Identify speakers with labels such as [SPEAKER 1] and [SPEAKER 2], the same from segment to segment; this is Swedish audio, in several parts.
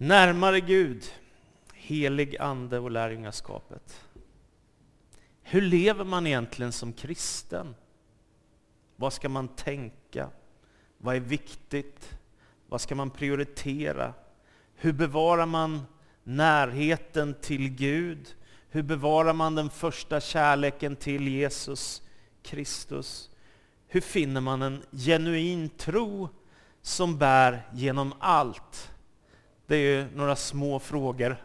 [SPEAKER 1] Närmare Gud, helig ande och lärjungaskapet. Hur lever man egentligen som kristen? Vad ska man tänka? Vad är viktigt? Vad ska man prioritera? Hur bevarar man närheten till Gud? Hur bevarar man den första kärleken till Jesus Kristus? Hur finner man en genuin tro som bär genom allt? Det är ju några små frågor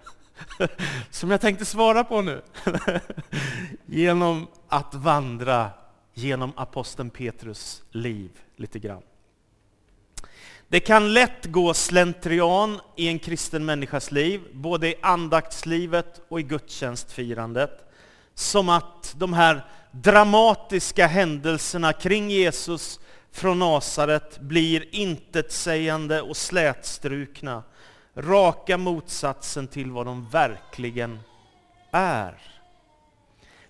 [SPEAKER 1] som jag tänkte svara på nu. genom att vandra genom aposteln Petrus liv lite grann. Det kan lätt gå slentrian i en kristen människas liv, både i andaktslivet och i gudstjänstfirandet. Som att de här dramatiska händelserna kring Jesus från Nasaret blir intetsägande och slätstrukna. Raka motsatsen till vad de verkligen är.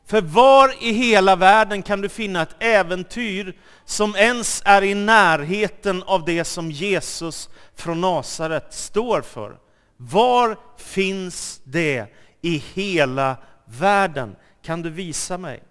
[SPEAKER 1] För var i hela världen kan du finna ett äventyr som ens är i närheten av det som Jesus från Nasaret står för? Var finns det i hela världen? Kan du visa mig?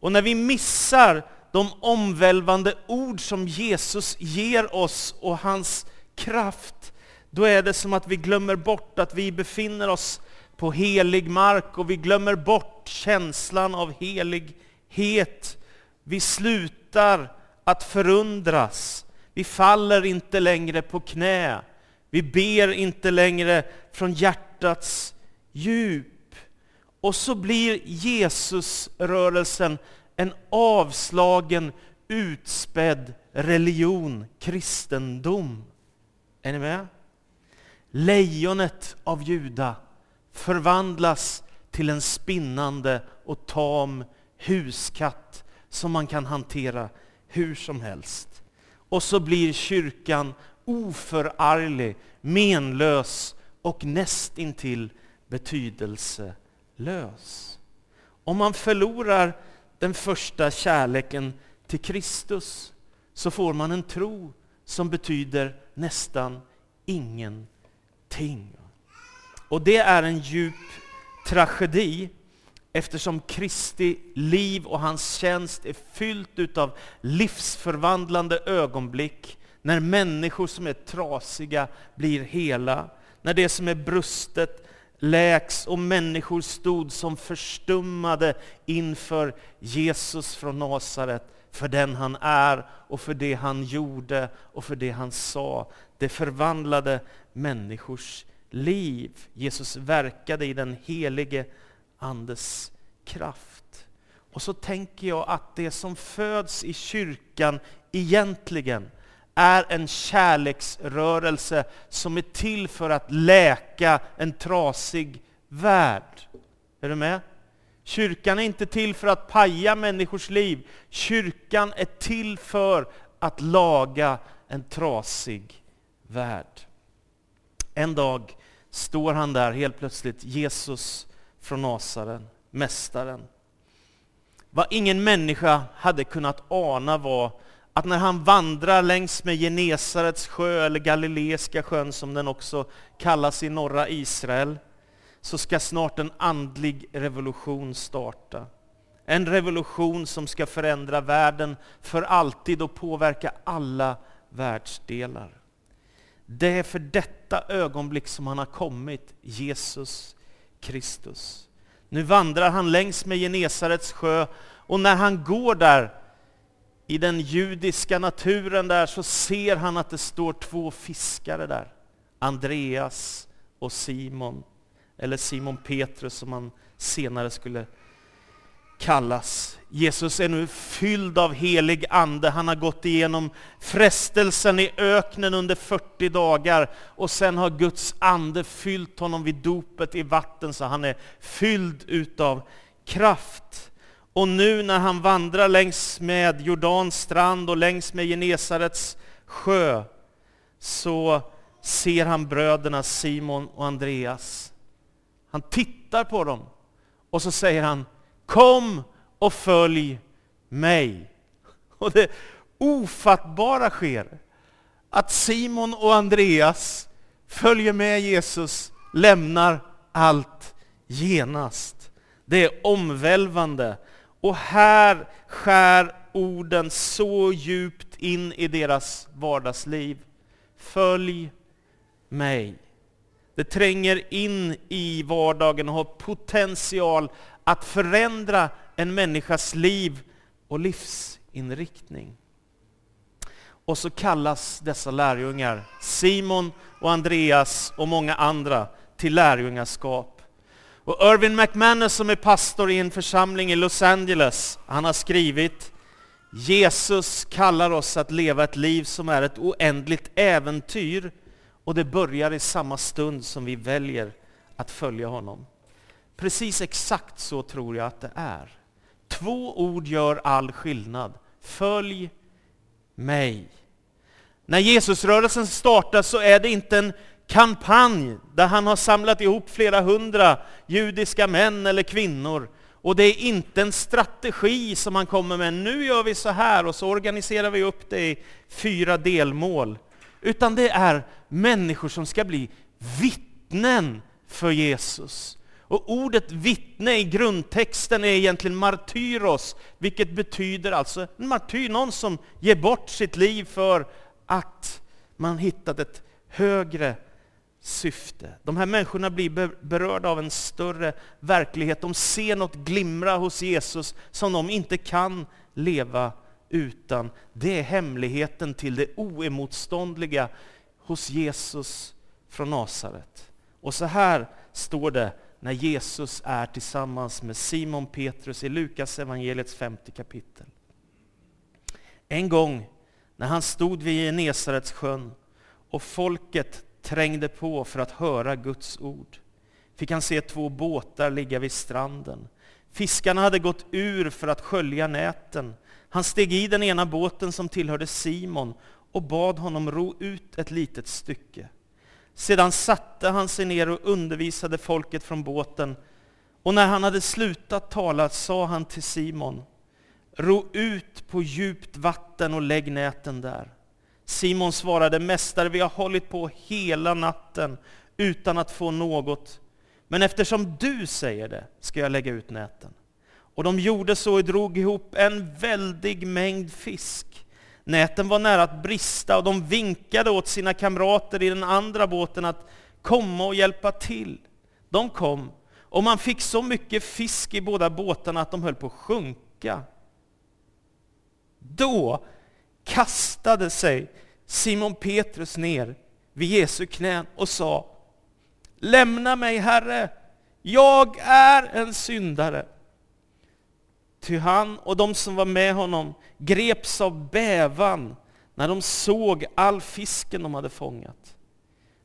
[SPEAKER 1] Och när vi missar de omvälvande ord som Jesus ger oss och hans kraft, då är det som att vi glömmer bort att vi befinner oss på helig mark och vi glömmer bort känslan av helighet. Vi slutar att förundras. Vi faller inte längre på knä. Vi ber inte längre från hjärtats djup. Och så blir Jesusrörelsen en avslagen, utspädd religion, kristendom. Är ni med? Lejonet av Juda förvandlas till en spinnande och tam huskatt som man kan hantera hur som helst. Och så blir kyrkan oförarglig, menlös och nästintill betydelselös. Om man förlorar den första kärleken till Kristus så får man en tro som betyder nästan ingenting. Och det är en djup tragedi eftersom Kristi liv och hans tjänst är fyllt av livsförvandlande ögonblick när människor som är trasiga blir hela, när det som är brustet läks och människor stod som förstummade inför Jesus från Nasaret för den han är och för det han gjorde och för det han sa. Det förvandlade människors liv. Jesus verkade i den helige Andes kraft. Och så tänker jag att det som föds i kyrkan egentligen är en kärleksrörelse som är till för att läka en trasig värld. Är du med? Kyrkan är inte till för att paja människors liv. Kyrkan är till för att laga en trasig värld. En dag står han där helt plötsligt, Jesus från Nasaren, Mästaren. Vad ingen människa hade kunnat ana var att när han vandrar längs med Genesarets sjö, eller Galileiska sjön som den också kallas i norra Israel, så ska snart en andlig revolution starta. En revolution som ska förändra världen för alltid och påverka alla världsdelar. Det är för detta ögonblick som han har kommit, Jesus Kristus. Nu vandrar han längs med Genesarets sjö och när han går där i den judiska naturen där så ser han att det står två fiskare där. Andreas och Simon, eller Simon Petrus som han senare skulle kallas. Jesus är nu fylld av helig ande. Han har gått igenom frestelsen i öknen under 40 dagar och sen har Guds ande fyllt honom vid dopet i vatten så han är fylld utav kraft. Och nu när han vandrar längs med Jordans strand och längs med Genesarets sjö så ser han bröderna Simon och Andreas. Han tittar på dem och så säger han Kom och följ mig. Och det ofattbara sker att Simon och Andreas följer med Jesus, lämnar allt genast. Det är omvälvande. Och här skär orden så djupt in i deras vardagsliv. Följ mig. Det tränger in i vardagen och har potential att förändra en människas liv och livsinriktning. Och så kallas dessa lärjungar, Simon och Andreas och många andra, till lärjungaskap. Och Irvin McManus som är pastor i en församling i Los Angeles, han har skrivit Jesus kallar oss att leva ett liv som är ett oändligt äventyr och det börjar i samma stund som vi väljer att följa honom. Precis exakt så tror jag att det är. Två ord gör all skillnad. Följ mig. När Jesusrörelsen startar så är det inte en kampanj där han har samlat ihop flera hundra judiska män eller kvinnor. Och det är inte en strategi som han kommer med, nu gör vi så här och så organiserar vi upp det i fyra delmål. Utan det är människor som ska bli vittnen för Jesus. Och ordet vittne i grundtexten är egentligen martyros, vilket betyder alltså en martyr, någon som ger bort sitt liv för att man hittat ett högre syfte. De här människorna blir berörda av en större verklighet. De ser något glimra hos Jesus som de inte kan leva utan. Det är hemligheten till det oemotståndliga hos Jesus från Nasaret. Och så här står det när Jesus är tillsammans med Simon Petrus i Lukas evangeliets femte kapitel. En gång när han stod vid Genesarets sjön och folket trängde på för att höra Guds ord fick han se två båtar ligga vid stranden. Fiskarna hade gått ur för att skölja näten. Han steg i den ena båten som tillhörde Simon och bad honom ro ut ett litet stycke. Sedan satte han sig ner och undervisade folket från båten. Och när han hade slutat tala sa han till Simon, ro ut på djupt vatten och lägg näten där. Simon svarade, Mästare, vi har hållit på hela natten utan att få något, men eftersom du säger det ska jag lägga ut näten. Och de gjorde så och drog ihop en väldig mängd fisk. Näten var nära att brista och de vinkade åt sina kamrater i den andra båten att komma och hjälpa till. De kom och man fick så mycket fisk i båda båtarna att de höll på att sjunka. Då kastade sig Simon Petrus ner vid Jesu knän och sa Lämna mig Herre, jag är en syndare. Ty han och de som var med honom greps av bävan när de såg all fisken de hade fångat.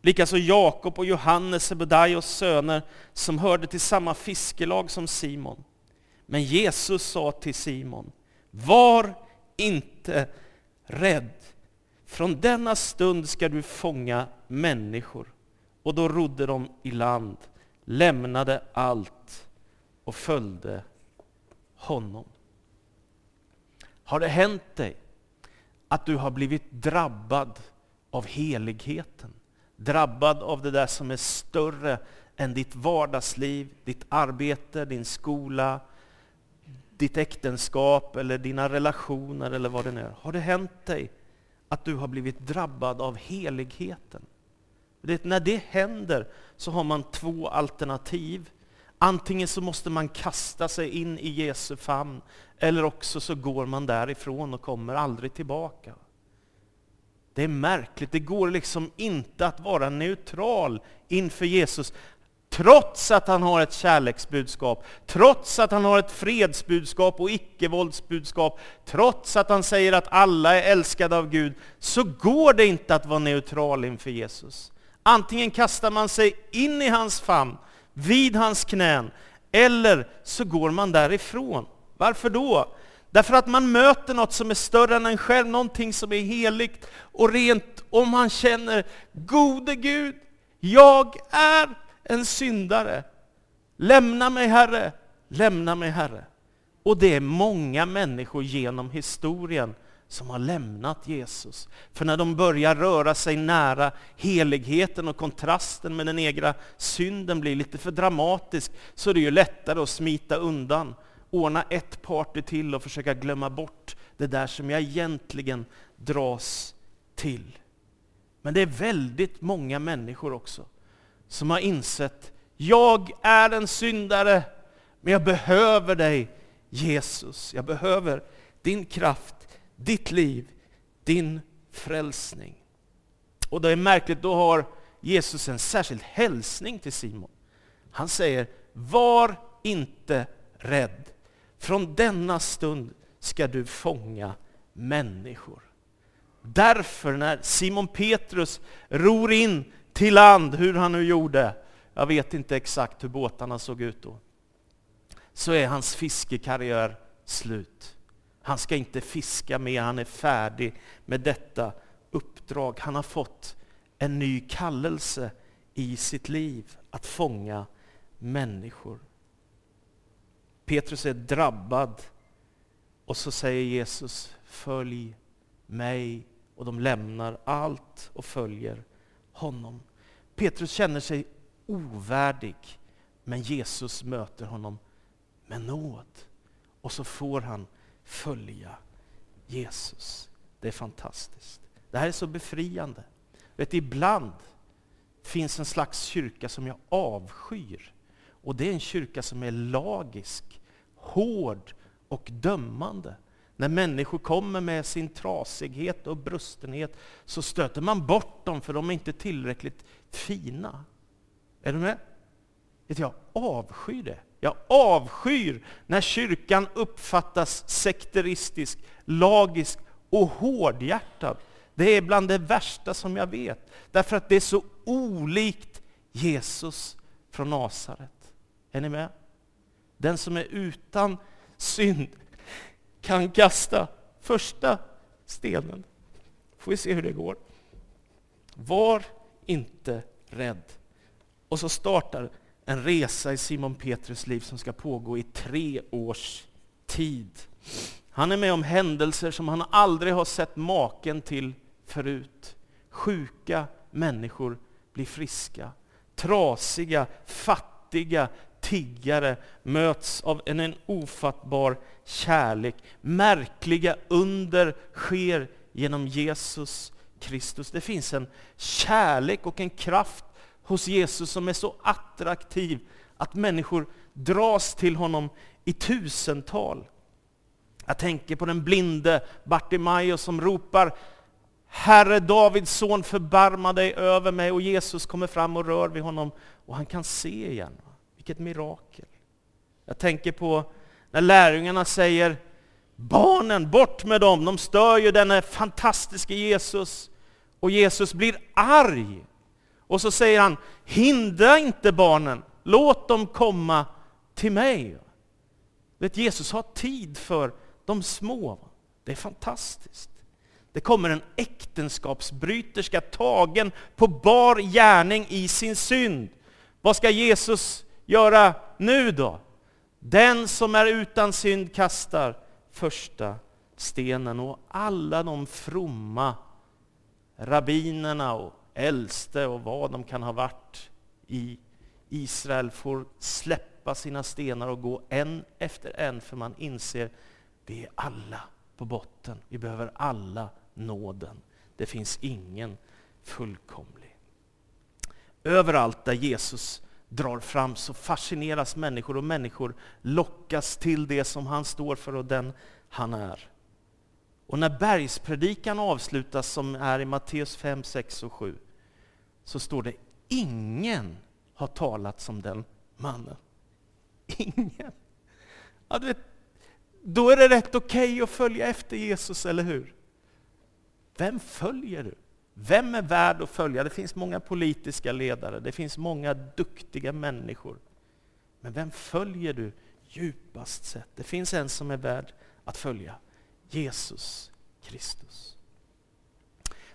[SPEAKER 1] Likaså Jakob och Johannes, Sebedaios söner, som hörde till samma fiskelag som Simon. Men Jesus sa till Simon, var inte rädd. Från denna stund ska du fånga människor. Och då rodde de i land, lämnade allt och följde honom. Har det hänt dig att du har blivit drabbad av heligheten? Drabbad av det där som är större än ditt vardagsliv, ditt arbete, din skola, ditt äktenskap eller dina relationer eller vad det nu är. Har det hänt dig att du har blivit drabbad av heligheten? Det, när det händer så har man två alternativ. Antingen så måste man kasta sig in i Jesu famn, eller också så går man därifrån och kommer aldrig tillbaka. Det är märkligt, det går liksom inte att vara neutral inför Jesus. Trots att han har ett kärleksbudskap, trots att han har ett fredsbudskap och icke-våldsbudskap, trots att han säger att alla är älskade av Gud, så går det inte att vara neutral inför Jesus. Antingen kastar man sig in i hans famn, vid hans knän, eller så går man därifrån. Varför då? Därför att man möter något som är större än en själv, någonting som är heligt och rent, och man känner, gode Gud, jag är en syndare. Lämna mig Herre, lämna mig Herre. Och det är många människor genom historien som har lämnat Jesus. För när de börjar röra sig nära heligheten och kontrasten med den egna synden blir lite för dramatisk, så är det ju lättare att smita undan, ordna ett party till och försöka glömma bort det där som jag egentligen dras till. Men det är väldigt många människor också som har insett, jag är en syndare, men jag behöver dig Jesus. Jag behöver din kraft, ditt liv, din frälsning. Och det är märkligt, då har Jesus en särskild hälsning till Simon. Han säger, var inte rädd. Från denna stund ska du fånga människor. Därför när Simon Petrus ror in till land, hur han nu gjorde, jag vet inte exakt hur båtarna såg ut då, så är hans fiskekarriär slut. Han ska inte fiska mer, han är färdig med detta uppdrag. Han har fått en ny kallelse i sitt liv, att fånga människor. Petrus är drabbad och så säger Jesus, följ mig. Och de lämnar allt och följer honom. Petrus känner sig ovärdig, men Jesus möter honom med nåd. Och så får han följa Jesus. Det är fantastiskt. Det här är så befriande. Vet, ibland finns en slags kyrka som jag avskyr. Och det är en kyrka som är lagisk, hård och dömande. När människor kommer med sin trasighet och brustenhet så stöter man bort dem för de är inte tillräckligt fina. Är du med? Jag avskyr det. Jag avskyr när kyrkan uppfattas sekteristisk, lagisk och hårdhjärtad. Det är bland det värsta som jag vet. Därför att det är så olikt Jesus från Nasaret. Är ni med? Den som är utan synd kan kasta första stenen. Får vi se hur det går. Var inte rädd. Och så startar en resa i Simon Petrus liv som ska pågå i tre års tid. Han är med om händelser som han aldrig har sett maken till förut. Sjuka människor blir friska. Trasiga, fattiga, tiggare möts av en, en ofattbar kärlek. Märkliga under sker genom Jesus Kristus. Det finns en kärlek och en kraft hos Jesus som är så attraktiv att människor dras till honom i tusental. Jag tänker på den blinde Bartimaeus som ropar Herre Davids son förbarma dig över mig och Jesus kommer fram och rör vid honom och han kan se igen. Vilket mirakel. Jag tänker på när lärjungarna säger barnen, bort med dem, de stör ju denne fantastiska Jesus. Och Jesus blir arg. Och så säger han, hindra inte barnen, låt dem komma till mig. Vet, Jesus har tid för de små. Det är fantastiskt. Det kommer en äktenskapsbryterska tagen på bar gärning i sin synd. Vad ska Jesus göra nu då? Den som är utan synd kastar första stenen och alla de fromma rabbinerna och äldste och vad de kan ha varit i Israel får släppa sina stenar och gå en efter en för man inser vi är alla på botten. Vi behöver alla nåden. Det finns ingen fullkomlig. Överallt där Jesus drar fram så fascineras människor och människor lockas till det som han står för och den han är. Och när bergspredikan avslutas som är i Matteus 5, 6 och 7 så står det ingen har talat som den mannen. Ingen. Ja, vet, då är det rätt okej okay att följa efter Jesus, eller hur? Vem följer du? Vem är värd att följa? Det finns många politiska ledare, det finns många duktiga människor. Men vem följer du djupast sett? Det finns en som är värd att följa. Jesus Kristus.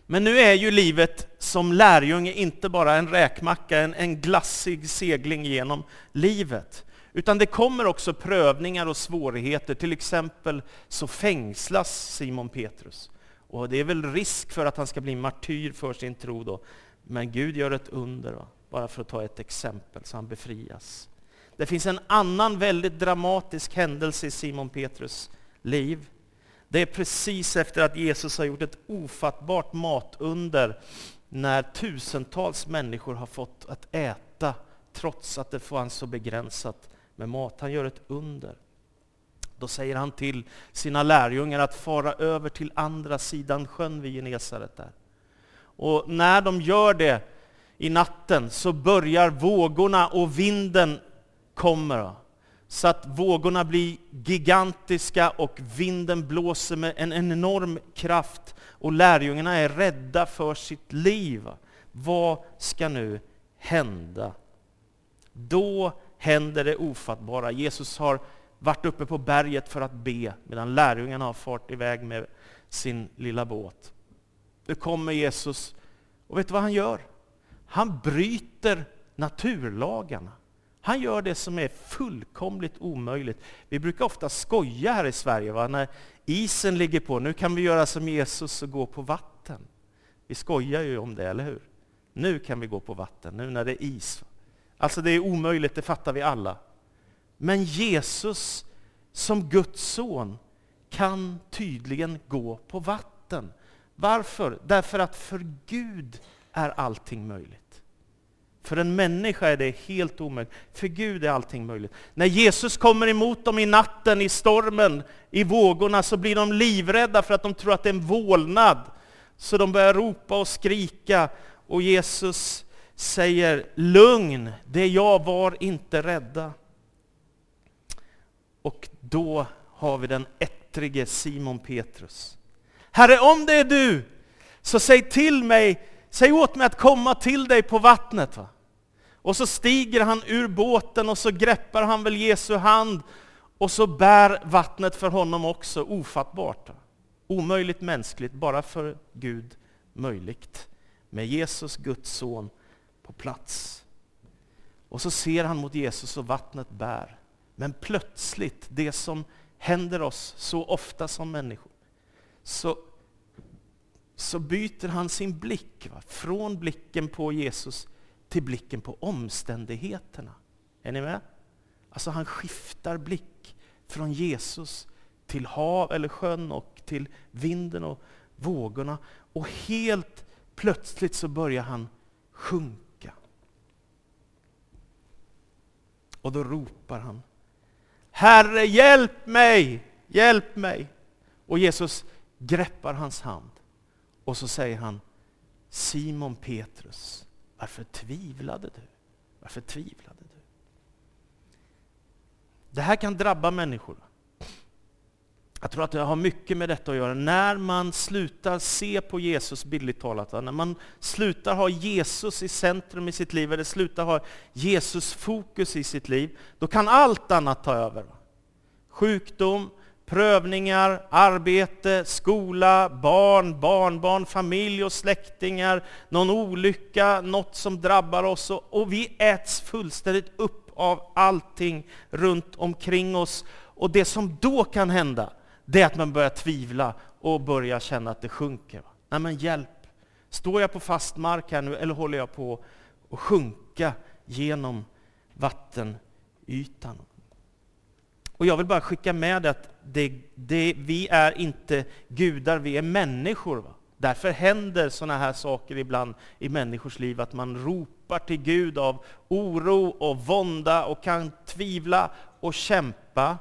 [SPEAKER 1] Men nu är ju livet som lärjunge inte bara en räkmacka, en, en glassig segling genom livet. Utan det kommer också prövningar och svårigheter. Till exempel så fängslas Simon Petrus. Och det är väl risk för att han ska bli martyr för sin tro då. Men Gud gör ett under, va? bara för att ta ett exempel, så han befrias. Det finns en annan väldigt dramatisk händelse i Simon Petrus liv. Det är precis efter att Jesus har gjort ett ofattbart matunder när tusentals människor har fått att äta trots att det fanns så begränsat med mat. Han gör ett under. Då säger han till sina lärjungar att fara över till andra sidan sjön vid Genesaret. Där. Och när de gör det i natten så börjar vågorna och vinden kommer. Så att vågorna blir gigantiska och vinden blåser med en enorm kraft. Och lärjungarna är rädda för sitt liv. Vad ska nu hända? Då händer det ofattbara. Jesus har varit uppe på berget för att be, medan lärjungarna har fart iväg med sin lilla båt. Nu kommer Jesus, och vet du vad han gör? Han bryter naturlagarna. Han gör det som är fullkomligt omöjligt. Vi brukar ofta skoja här i Sverige, va? när isen ligger på. Nu kan vi göra som Jesus och gå på vatten. Vi skojar ju om det, eller hur? Nu kan vi gå på vatten, nu när det är is. Alltså det är omöjligt, det fattar vi alla. Men Jesus som Guds son kan tydligen gå på vatten. Varför? Därför att för Gud är allting möjligt. För en människa är det helt omöjligt. För Gud är allting möjligt. När Jesus kommer emot dem i natten, i stormen, i vågorna, så blir de livrädda för att de tror att det är en vålnad. Så de börjar ropa och skrika. Och Jesus säger, lugn, det är jag, var inte rädda. Och då har vi den ettrige Simon Petrus. Herre, om det är du, så säg till mig, säg åt mig att komma till dig på vattnet. Va? Och så stiger han ur båten och så greppar han väl Jesu hand och så bär vattnet för honom också ofattbart. Omöjligt mänskligt, bara för Gud möjligt. Med Jesus, Guds son, på plats. Och så ser han mot Jesus och vattnet bär. Men plötsligt, det som händer oss så ofta som människor, så, så byter han sin blick. Va? Från blicken på Jesus till blicken på omständigheterna. Är ni med? Alltså han skiftar blick från Jesus till hav eller sjön och till vinden och vågorna. Och helt plötsligt så börjar han sjunka. Och då ropar han Herre hjälp mig, hjälp mig! Och Jesus greppar hans hand och så säger han Simon Petrus, varför tvivlade du? Varför tvivlade du? Det här kan drabba människor. Jag tror att det har mycket med detta att göra. När man slutar se på Jesus, bildligt talat, när man slutar ha Jesus i centrum i sitt liv, eller slutar ha Jesus fokus i sitt liv, då kan allt annat ta över. Sjukdom, prövningar, arbete, skola, barn, barnbarn, familj och släktingar, någon olycka, något som drabbar oss och, och vi äts fullständigt upp av allting runt omkring oss. Och det som då kan hända, det är att man börjar tvivla och börjar känna att det sjunker. Nej men hjälp! Står jag på fast mark här nu eller håller jag på att sjunka genom vattenytan? Och jag vill bara skicka med att det, det, vi är inte gudar, vi är människor. Va? Därför händer sådana här saker ibland i människors liv, att man ropar till Gud av oro och vånda och kan tvivla och kämpa.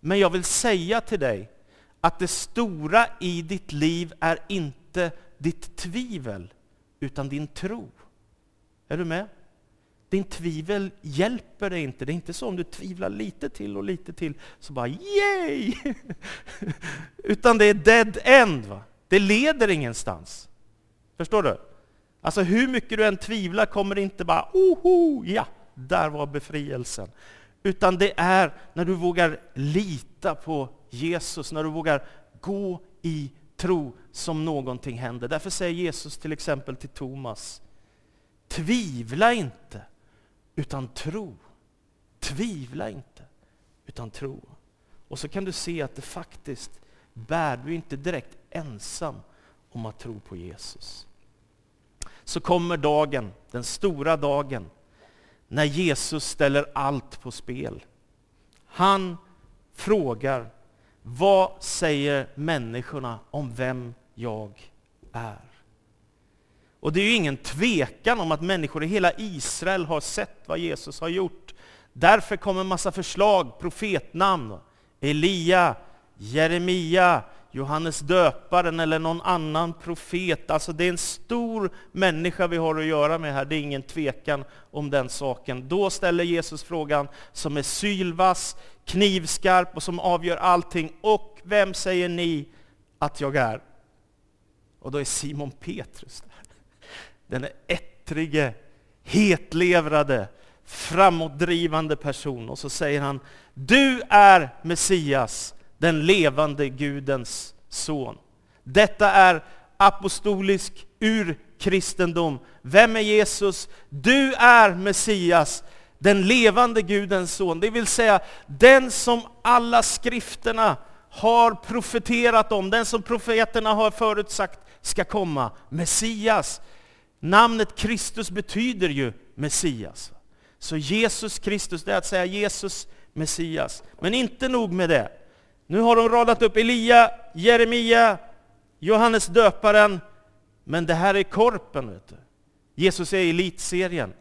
[SPEAKER 1] Men jag vill säga till dig att det stora i ditt liv är inte ditt tvivel, utan din tro. Är du med? Din tvivel hjälper dig inte. Det är inte så om du tvivlar lite till och lite till, så bara yay! Utan det är dead end. Va? Det leder ingenstans. Förstår du? Alltså hur mycket du än tvivlar kommer det inte bara oho, ja, där var befrielsen. Utan det är när du vågar lita på Jesus, när du vågar gå i tro som någonting händer. Därför säger Jesus till exempel till Thomas, tvivla inte utan tro. tvivla inte, utan tro. Och så kan du se att det faktiskt bär, du inte direkt ensam om att tro på Jesus. Så kommer dagen, den stora dagen, när Jesus ställer allt på spel. Han frågar, vad säger människorna om vem jag är? Och det är ju ingen tvekan om att människor i hela Israel har sett vad Jesus har gjort. Därför kommer en massa förslag, profetnamn. Elia, Jeremia, Johannes döparen eller någon annan profet. Alltså det är en stor människa vi har att göra med här, det är ingen tvekan om den saken. Då ställer Jesus frågan som är sylvass, knivskarp och som avgör allting. Och vem säger ni att jag är? Och då är Simon Petrus där. Den ettrige, hetlevrade, framåtdrivande person. Och så säger han, du är Messias, den levande Gudens son. Detta är apostolisk urkristendom. Vem är Jesus? Du är Messias, den levande Gudens son. Det vill säga den som alla skrifterna har profeterat om, den som profeterna har förutsagt ska komma. Messias. Namnet Kristus betyder ju Messias. Så Jesus Kristus, det är att säga Jesus Messias. Men inte nog med det. Nu har de radat upp Elia, Jeremia, Johannes döparen, men det här är korpen. Vet du. Jesus är i elitserien.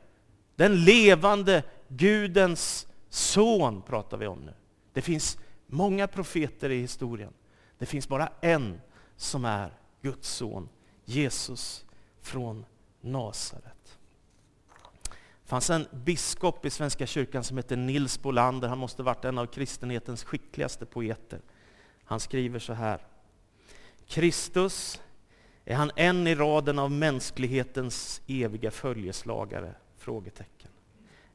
[SPEAKER 1] Den levande Gudens son pratar vi om nu. Det finns många profeter i historien. Det finns bara en som är Guds son, Jesus från Nasaret. Det fanns en biskop i Svenska kyrkan som hette Nils Bolander. Han måste varit en av kristenhetens skickligaste poeter. Han skriver så här. Kristus, är han en i raden av mänsklighetens eviga följeslagare? Frågetecken.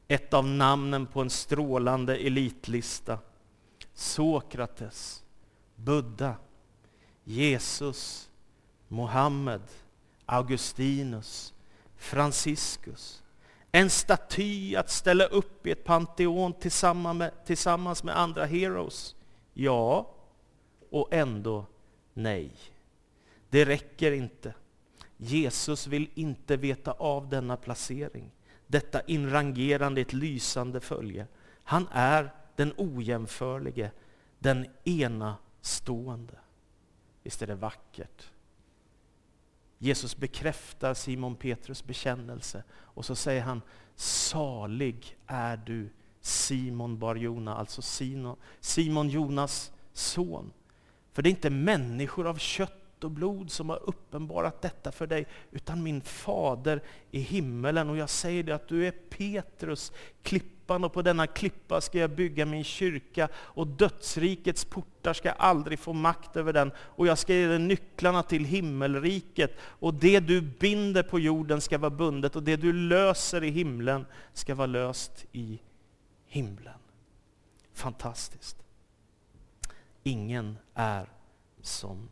[SPEAKER 1] Ett av namnen på en strålande elitlista. Sokrates, Buddha, Jesus, Mohammed, Augustinus, Franciscus, en staty att ställa upp i ett panteon tillsammans med, tillsammans med andra heroes? Ja, och ändå nej. Det räcker inte. Jesus vill inte veta av denna placering, detta inrangerande i ett lysande följe. Han är den ojämförlige, den enastående. Visst är det vackert? Jesus bekräftar Simon Petrus bekännelse och så säger han Salig är du Simon Barjona, alltså Simon Jonas son. För det är inte människor av kött och blod som har uppenbarat detta för dig, utan min fader i himmelen. Och jag säger det att du är Petrus, klipp klippan och på denna klippa ska jag bygga min kyrka och dödsrikets portar ska aldrig få makt över den och jag ska ge dig nycklarna till himmelriket och det du binder på jorden ska vara bundet och det du löser i himlen ska vara löst i himlen. Fantastiskt. Ingen är som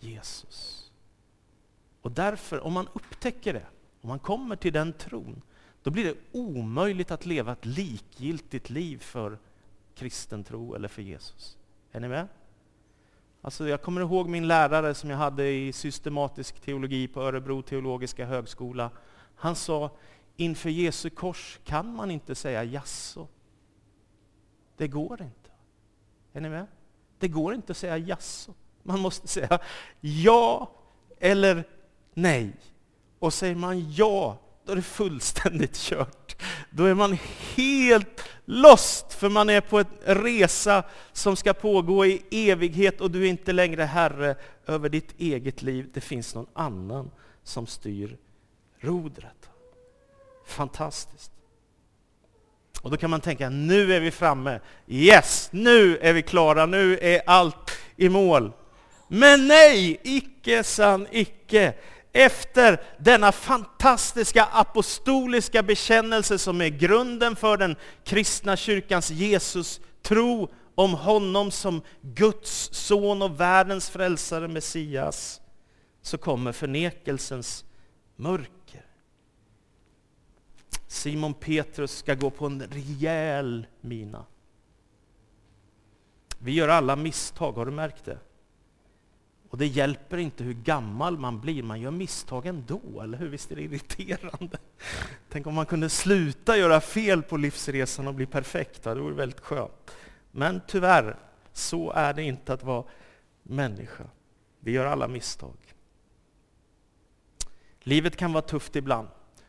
[SPEAKER 1] Jesus. Och därför, om man upptäcker det, om man kommer till den tron, då blir det omöjligt att leva ett likgiltigt liv för kristen tro eller för Jesus. Är ni med? Alltså jag kommer ihåg min lärare som jag hade i systematisk teologi på Örebro teologiska högskola. Han sa, inför Jesu kors kan man inte säga jasså. Det går inte. Är ni med? Det går inte att säga jasså. Man måste säga ja eller nej. Och säger man ja, då är det fullständigt kört. Då är man helt lost, för man är på en resa som ska pågå i evighet och du är inte längre herre över ditt eget liv. Det finns någon annan som styr rodret. Fantastiskt. Och då kan man tänka, nu är vi framme. Yes, nu är vi klara, nu är allt i mål. Men nej, icke san icke efter denna fantastiska apostoliska bekännelse som är grunden för den kristna kyrkans Jesus tro om honom som Guds son och världens frälsare Messias, så kommer förnekelsens mörker. Simon Petrus ska gå på en rejäl mina. Vi gör alla misstag, har du märkt det? Och det hjälper inte hur gammal man blir, man gör misstag ändå, eller hur? Visst är det irriterande? Tänk om man kunde sluta göra fel på livsresan och bli perfekt, det vore väldigt skönt. Men tyvärr, så är det inte att vara människa. Vi gör alla misstag. Livet kan vara tufft ibland.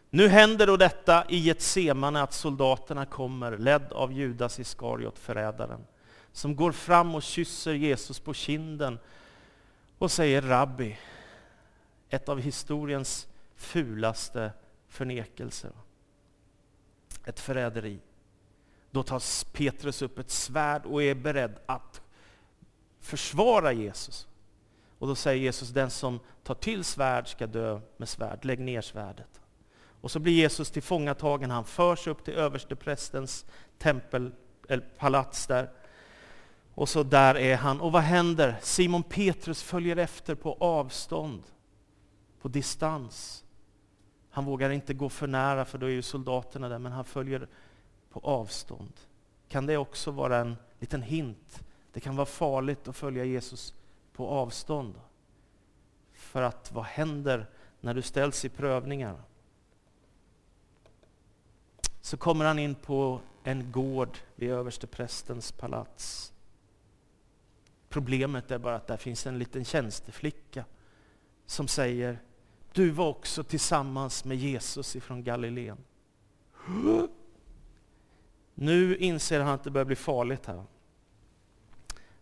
[SPEAKER 1] Nu händer då detta i ett semane att soldaterna kommer, ledd av Judas Iskariot, förrädaren, som går fram och kysser Jesus på kinden och säger Rabbi, ett av historiens fulaste förnekelser. Ett förräderi. Då tar Petrus upp ett svärd och är beredd att försvara Jesus. Och då säger Jesus, den som tar till svärd ska dö med svärd. Lägg ner svärdet. Och så blir Jesus tillfångatagen. Han förs upp till översteprästens tempel, eller palats där. Och så där är han. Och vad händer? Simon Petrus följer efter på avstånd, på distans. Han vågar inte gå för nära för då är ju soldaterna där, men han följer på avstånd. Kan det också vara en liten hint? Det kan vara farligt att följa Jesus på avstånd. För att vad händer när du ställs i prövningar? Så kommer han in på en gård vid översteprästens palats. Problemet är bara att där finns en liten tjänsteflicka som säger du var också tillsammans med Jesus ifrån Galileen. Nu inser han att det börjar bli farligt här.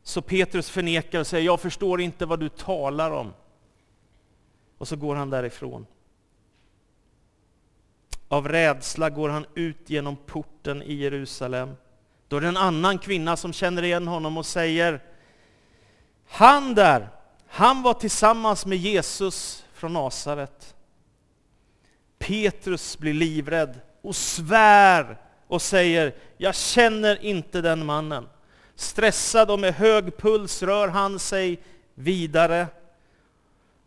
[SPEAKER 1] Så Petrus förnekar och säger, jag förstår inte vad du talar om. Och så går han därifrån. Av rädsla går han ut genom porten i Jerusalem. Då är det en annan kvinna som känner igen honom och säger, han där, han var tillsammans med Jesus från Nasaret. Petrus blir livrädd och svär och säger, jag känner inte den mannen. Stressad och med hög puls rör han sig vidare.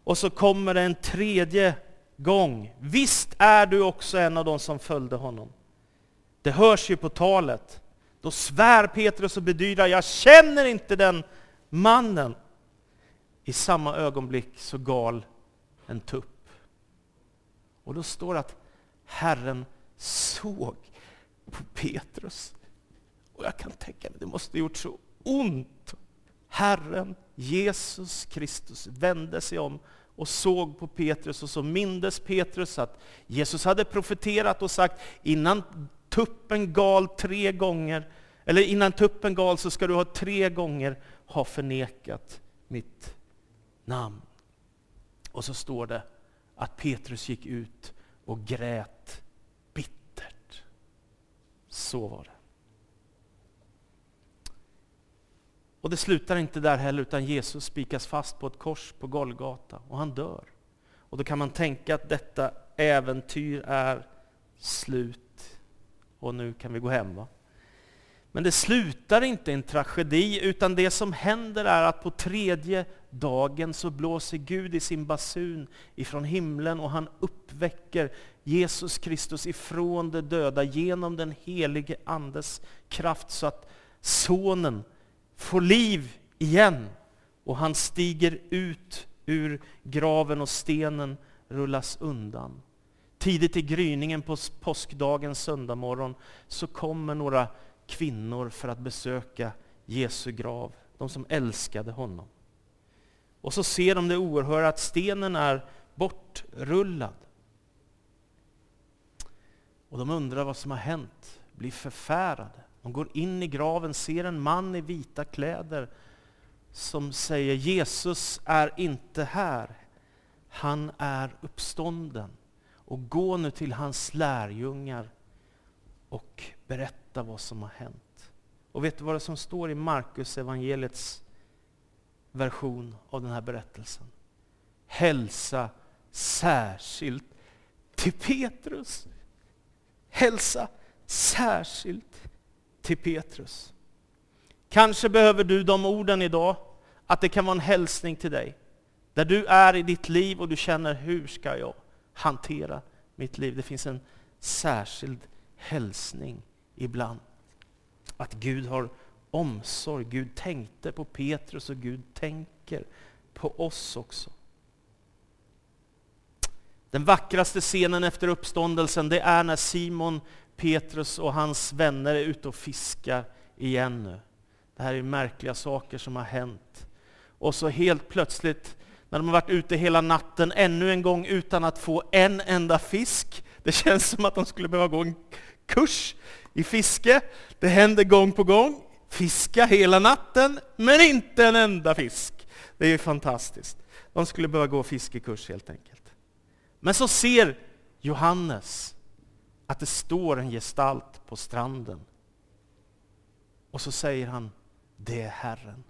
[SPEAKER 1] Och så kommer det en tredje gång. Visst är du också en av de som följde honom. Det hörs ju på talet. Då svär Petrus och bedyrar, jag känner inte den mannen. I samma ögonblick så gal en tupp. Och då står det att Herren såg på Petrus. Och jag kan tänka mig, det måste ha gjort så ont. Herren Jesus Kristus vände sig om och såg på Petrus och så mindes Petrus att Jesus hade profeterat och sagt innan tuppen gal tre gånger, eller innan tuppen gal så ska du ha tre gånger har förnekat mitt namn. Och så står det att Petrus gick ut och grät bittert. Så var det. Och det slutar inte där heller, utan Jesus spikas fast på ett kors på Golgata och han dör. Och då kan man tänka att detta äventyr är slut och nu kan vi gå hem. Va? Men det slutar inte i en tragedi, utan det som händer är att på tredje dagen så blåser Gud i sin basun ifrån himlen och han uppväcker Jesus Kristus ifrån de döda genom den helige Andes kraft så att Sonen får liv igen och han stiger ut ur graven och stenen rullas undan. Tidigt i gryningen på påskdagens söndagmorgon så kommer några kvinnor för att besöka Jesu grav, de som älskade honom. Och så ser de det oerhörda att stenen är bortrullad. Och de undrar vad som har hänt, blir förfärade. De går in i graven, ser en man i vita kläder som säger Jesus är inte här, han är uppstånden. Och gå nu till hans lärjungar och berätta vad som har hänt. Och vet du vad det som står i Markus evangeliets version av den här berättelsen? Hälsa särskilt till Petrus. Hälsa särskilt till Petrus. Kanske behöver du de orden idag, att det kan vara en hälsning till dig. Där du är i ditt liv och du känner, hur ska jag hantera mitt liv? Det finns en särskild hälsning ibland. Att Gud har omsorg, Gud tänkte på Petrus och Gud tänker på oss också. Den vackraste scenen efter uppståndelsen det är när Simon Petrus och hans vänner är ute och fiskar igen nu. Det här är märkliga saker som har hänt. Och så helt plötsligt, när de har varit ute hela natten, ännu en gång utan att få en enda fisk. Det känns som att de skulle behöva gå en kurs i fiske. Det händer gång på gång. Fiska hela natten, men inte en enda fisk. Det är fantastiskt. De skulle behöva gå fiskekurs helt enkelt. Men så ser Johannes att det står en gestalt på stranden. Och så säger han, det är Herren.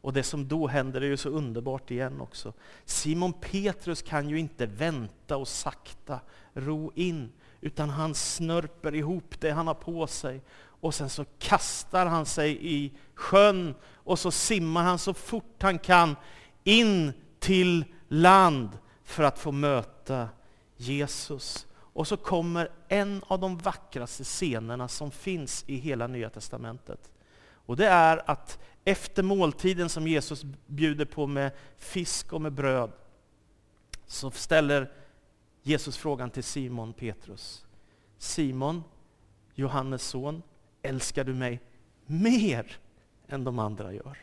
[SPEAKER 1] Och det som då händer är ju så underbart igen också. Simon Petrus kan ju inte vänta och sakta ro in, utan han snörper ihop det han har på sig och sen så kastar han sig i sjön och så simmar han så fort han kan in till land för att få möta Jesus. Och så kommer en av de vackraste scenerna som finns i hela Nya Testamentet. Och det är att efter måltiden som Jesus bjuder på med fisk och med bröd, så ställer Jesus frågan till Simon Petrus. Simon, Johannes son, älskar du mig mer än de andra gör?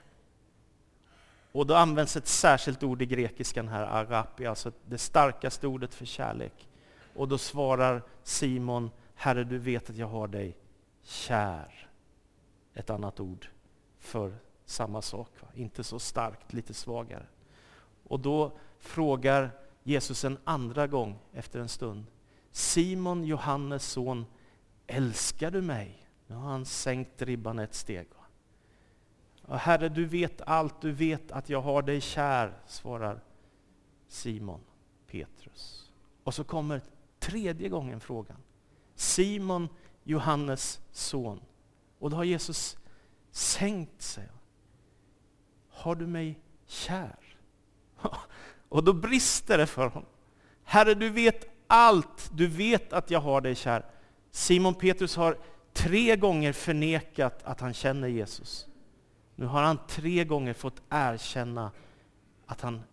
[SPEAKER 1] Och då används ett särskilt ord i grekiskan här, agape, alltså det starkaste ordet för kärlek. Och då svarar Simon, Herre du vet att jag har dig kär. Ett annat ord för samma sak, va? inte så starkt, lite svagare. Och då frågar Jesus en andra gång efter en stund, Simon, Johannes son, älskar du mig? Nu har han sänkt ribban ett steg. Herre, du vet allt, du vet att jag har dig kär, svarar Simon Petrus. Och så kommer tredje gången frågan. Simon, Johannes son. Och då har Jesus sänkt sig. Har du mig kär? Och då brister det för honom. Herre, du vet allt. Du vet att jag har dig kär. Simon Petrus har tre gånger förnekat att han känner Jesus. Nu har han tre gånger fått erkänna att han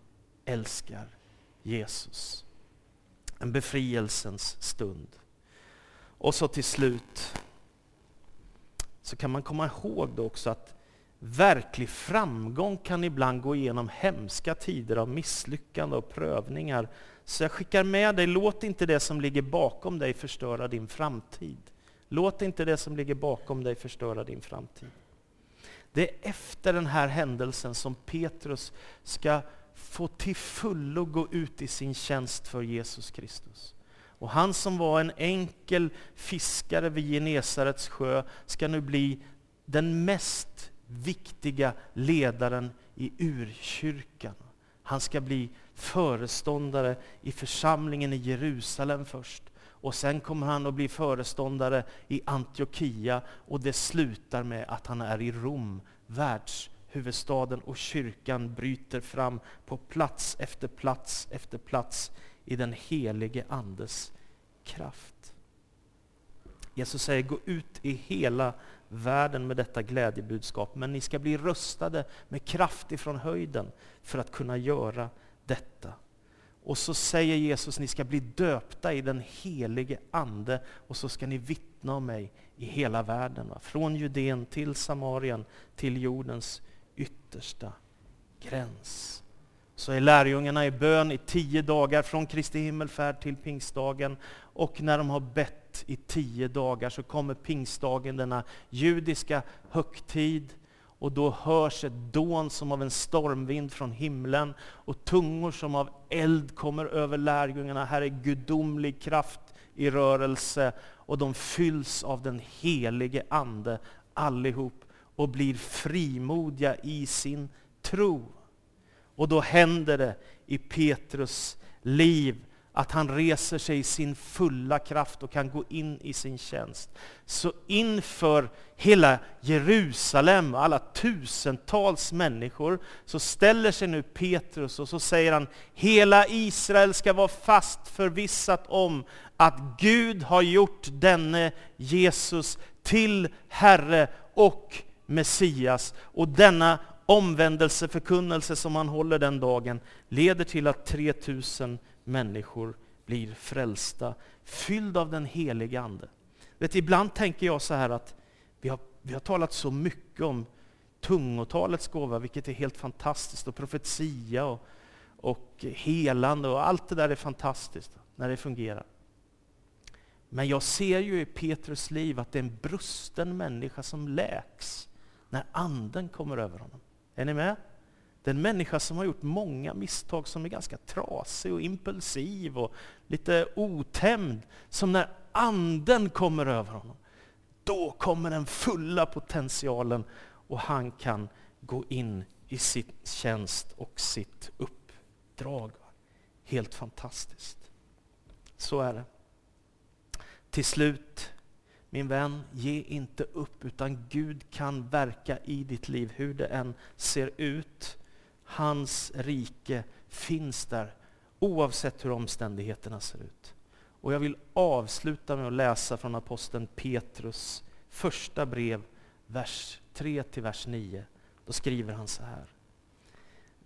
[SPEAKER 1] älskar Jesus. En befrielsens stund. Och så till slut så kan man komma ihåg då också att verklig framgång kan ibland gå igenom hemska tider av misslyckande och prövningar. Så jag skickar med dig, låt inte det som ligger bakom dig förstöra din framtid. Låt inte det som ligger bakom dig förstöra din framtid. Det är efter den här händelsen som Petrus ska få till fullo gå ut i sin tjänst för Jesus Kristus. Och han som var en enkel fiskare vid Genesarets sjö ska nu bli den mest viktiga ledaren i urkyrkan. Han ska bli föreståndare i församlingen i Jerusalem först. Och sen kommer han att bli föreståndare i Antiochia och det slutar med att han är i Rom, världshuvudstaden och kyrkan bryter fram på plats efter plats efter plats i den helige Andes kraft. Jesus säger, gå ut i hela världen med detta glädjebudskap, men ni ska bli rustade med kraft ifrån höjden för att kunna göra detta. Och så säger Jesus, ni ska bli döpta i den helige Ande och så ska ni vittna om mig i hela världen. Va? Från Judeen till Samarien, till jordens yttersta gräns. Så är lärjungarna i bön i tio dagar från Kristi himmelfärd till pingstdagen. Och när de har bett i tio dagar så kommer pingstdagen, denna judiska högtid och då hörs ett dån som av en stormvind från himlen och tungor som av eld kommer över lärjungarna. Här är gudomlig kraft i rörelse och de fylls av den helige Ande allihop och blir frimodiga i sin tro. Och då händer det i Petrus liv att han reser sig i sin fulla kraft och kan gå in i sin tjänst. Så inför hela Jerusalem, alla tusentals människor, så ställer sig nu Petrus och så säger han, hela Israel ska vara fast förvissat om att Gud har gjort denne Jesus till Herre och Messias. Och denna omvändelseförkunnelse som han håller den dagen leder till att 3000 människor blir frälsta, fylld av den helige Ande. Vet, ibland tänker jag så här att vi har, vi har talat så mycket om tungotalets gåva, vilket är helt fantastiskt, och profetia och, och helande och allt det där är fantastiskt när det fungerar. Men jag ser ju i Petrus liv att det är en brusten människa som läks när anden kommer över honom. Är ni med? Det är en människa som har gjort många misstag, som är ganska trasig och impulsiv och lite otämjd. Som när anden kommer över honom, då kommer den fulla potentialen och han kan gå in i sin tjänst och sitt uppdrag. Helt fantastiskt. Så är det. Till slut, min vän, ge inte upp, utan Gud kan verka i ditt liv, hur det än ser ut. Hans rike finns där, oavsett hur omständigheterna ser ut. Och jag vill avsluta med att läsa från aposteln Petrus första brev, vers 3 till vers 9. Då skriver han så här.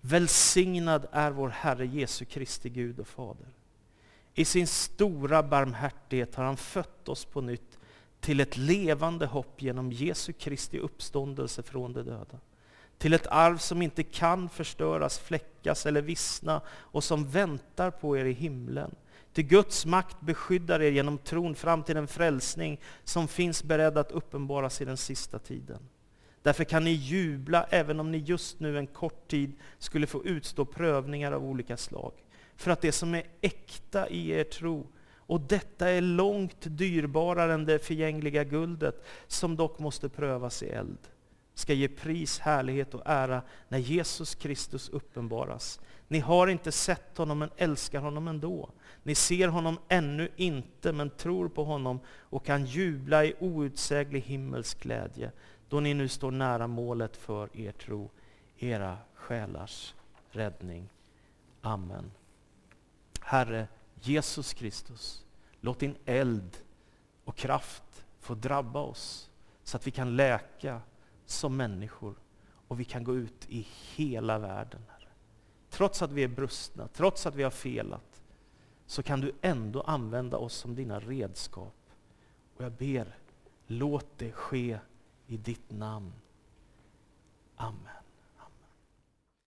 [SPEAKER 1] Välsignad är vår Herre Jesu Kristi Gud och Fader. I sin stora barmhärtighet har han fött oss på nytt till ett levande hopp genom Jesu Kristi uppståndelse från de döda. Till ett arv som inte kan förstöras, fläckas eller vissna och som väntar på er i himlen. Till Guds makt beskyddar er genom tron fram till den frälsning som finns beredd att uppenbaras i den sista tiden. Därför kan ni jubla även om ni just nu en kort tid skulle få utstå prövningar av olika slag. För att det som är äkta i er tro, och detta är långt dyrbarare än det förgängliga guldet, som dock måste prövas i eld, ska ge pris, härlighet och ära när Jesus Kristus uppenbaras. Ni har inte sett honom men älskar honom ändå. Ni ser honom ännu inte men tror på honom och kan jubla i outsäglig himmelsk glädje då ni nu står nära målet för er tro, era själars räddning. Amen. Herre Jesus Kristus, låt din eld och kraft få drabba oss så att vi kan läka som människor och vi kan gå ut i hela världen. Herre. Trots att vi är brustna, trots att vi har felat, så kan du ändå använda oss som dina redskap. Och jag ber, låt det ske i ditt namn. Amen.